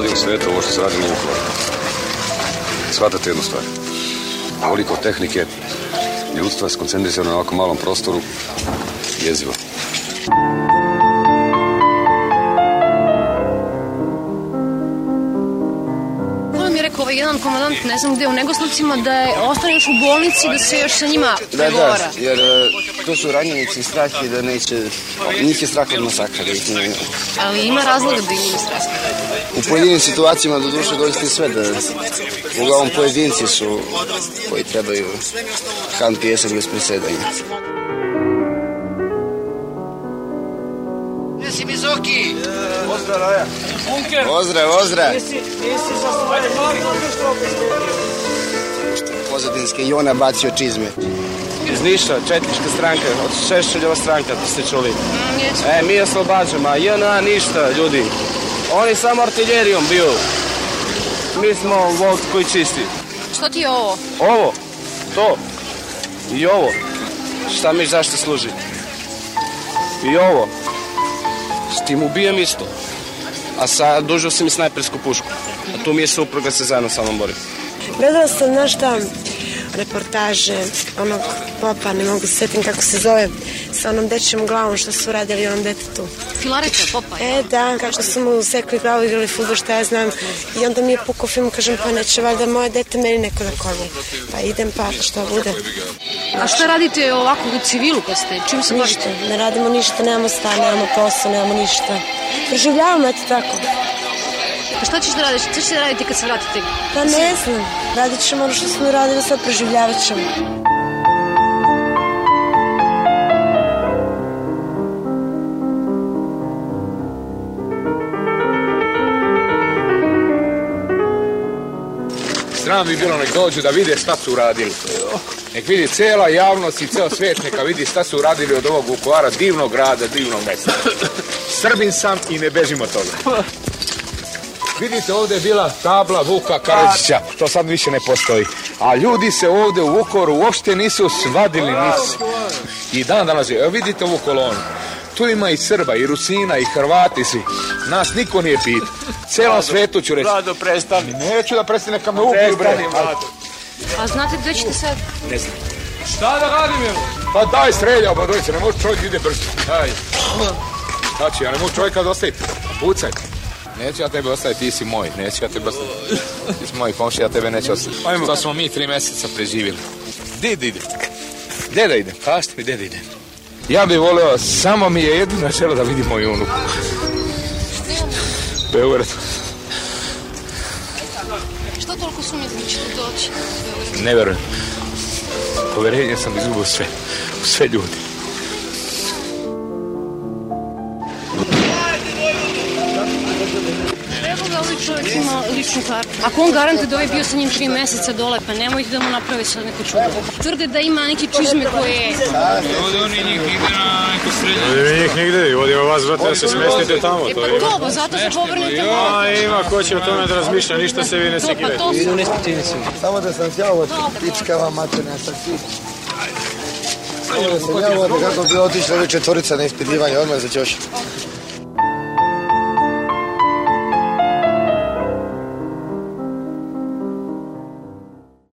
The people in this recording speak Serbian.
najbolje u svijetu ovo što se radi nije Shvatate jednu stvar. Koliko tehnike ljudstva skoncentrirano na ovako malom prostoru jezivo. mi rekao ovaj jedan komadant, ne znam gde, u Negoslovcima, da je ostane još u bolnici, da se još sa njima pregovara. Da, da, jer e, to su ranjenici strah i da neće, njih je strah od masakra. Ali ima razloga da im strah. U pojedinim situacijama do duše doista sve da uglavnom pojedinci su koji trebaju kan pjesak bez presedanja. Zoki? Mizoki? Pozdrav, Roja. Bunker. Pozdrav, pozdrav. Pozadinske i ona bacio čizme. Iz Niša, četnička stranka, od Šešeljova stranka, to ste čuli. Mm, e, mi oslobađamo, a JNA ništa, ljudi. Oni samo artiljerijom bio. Mi smo vod koji čisti. Što ti je ovo? Ovo, to i ovo. Šta mi zašto služi? I ovo. S tim ubijem isto a sa, dužio sam i snajpersku pušku. A tu mi je supruga se zajedno sa mnom bori. Gledala sam, znaš šta, reportaže onog popa, ne mogu setim kako se zove, sa onom dečjem glavom što su radili onom detetu. Filareta popa? E, da, kako su mu usekli glavu, igrali futbol, šta ja znam. I onda mi je pukao film, kažem, pa neće, valjda moje dete meni neko da kolje. Pa idem, pa što bude. A što radite ovako u civilu kad ste? Čim se ništa, ne radimo ništa, nemamo stan, nemamo posao, nemamo ništa. Proživljavamo, eto tako. Pa šta ćeš da radiš? Šta ćeš raditi kad se vratite? Pa ne znam. Radit ćemo ono što smo radili sad, preživljavat ćemo. Znam bi bilo nek dođu da vide šta su uradili. Nek vidi cijela javnost i ceo svijet neka vidi šta su radili od ovog Vukovara, divnog grada, divnog mesta. Srbin sam i ne bežimo toga. Vidite, ovdje je bila tabla Vuka Karadžića, što sad više ne postoji. A ljudi se ovdje u Vukoru uopšte nisu svadili, nisu. I dan danas je. Evo vidite ovu kolonu. Tu ima i Srba, i Rusina, i Hrvati si. Nas niko nije pit. Celom svetu ću reći. prestani. Neću da prestane, neka me ubiju, bre. A znate gdje ćete sad? Ne znam. Šta da radim, Pa daj strelja pa ne može čovjek ide brzo. Daj. Znači, ja ne mogu čovjeka dostaviti. Pucaj. Neću ja tebe ostaviti, ti si moj. Neću ja tebe ostaviti. Ti si moj komši, ja tebe neću ostaviti. To smo mi tri mjeseca preživjeli. idem? Gdje Deda ide. Kašti pa mi da idem? Ja bih volio, samo mi je jedino želo da vidim moju unuku. Beograd. Što toliko su mi zmičili doći? Ne vjerujem. Poverenje sam izgubio sve. sve ljudi. Evo li ovaj čovjek ima ličnu kartu. Ako on garante da ovaj bio sa njim tri meseca dole, pa nemojte da mu napravi sad neko čudo. Tvrde da ima neke čizme koje je... oni njih nigde na neko streljanje. Vode njih nigde i vodi vas, vrate, da se smestite tamo. E pa to, pa zato se povrnite malo. Pa A ima, ko će o tome da razmišlja, ništa se vi ne pa sekirajte. Idu ne spitini se. Samo da sam sjao od pičkava materna sa Samo da sam sjao od kako bi otišla ovi četvorica na ispitivanje, odmah za ćoši.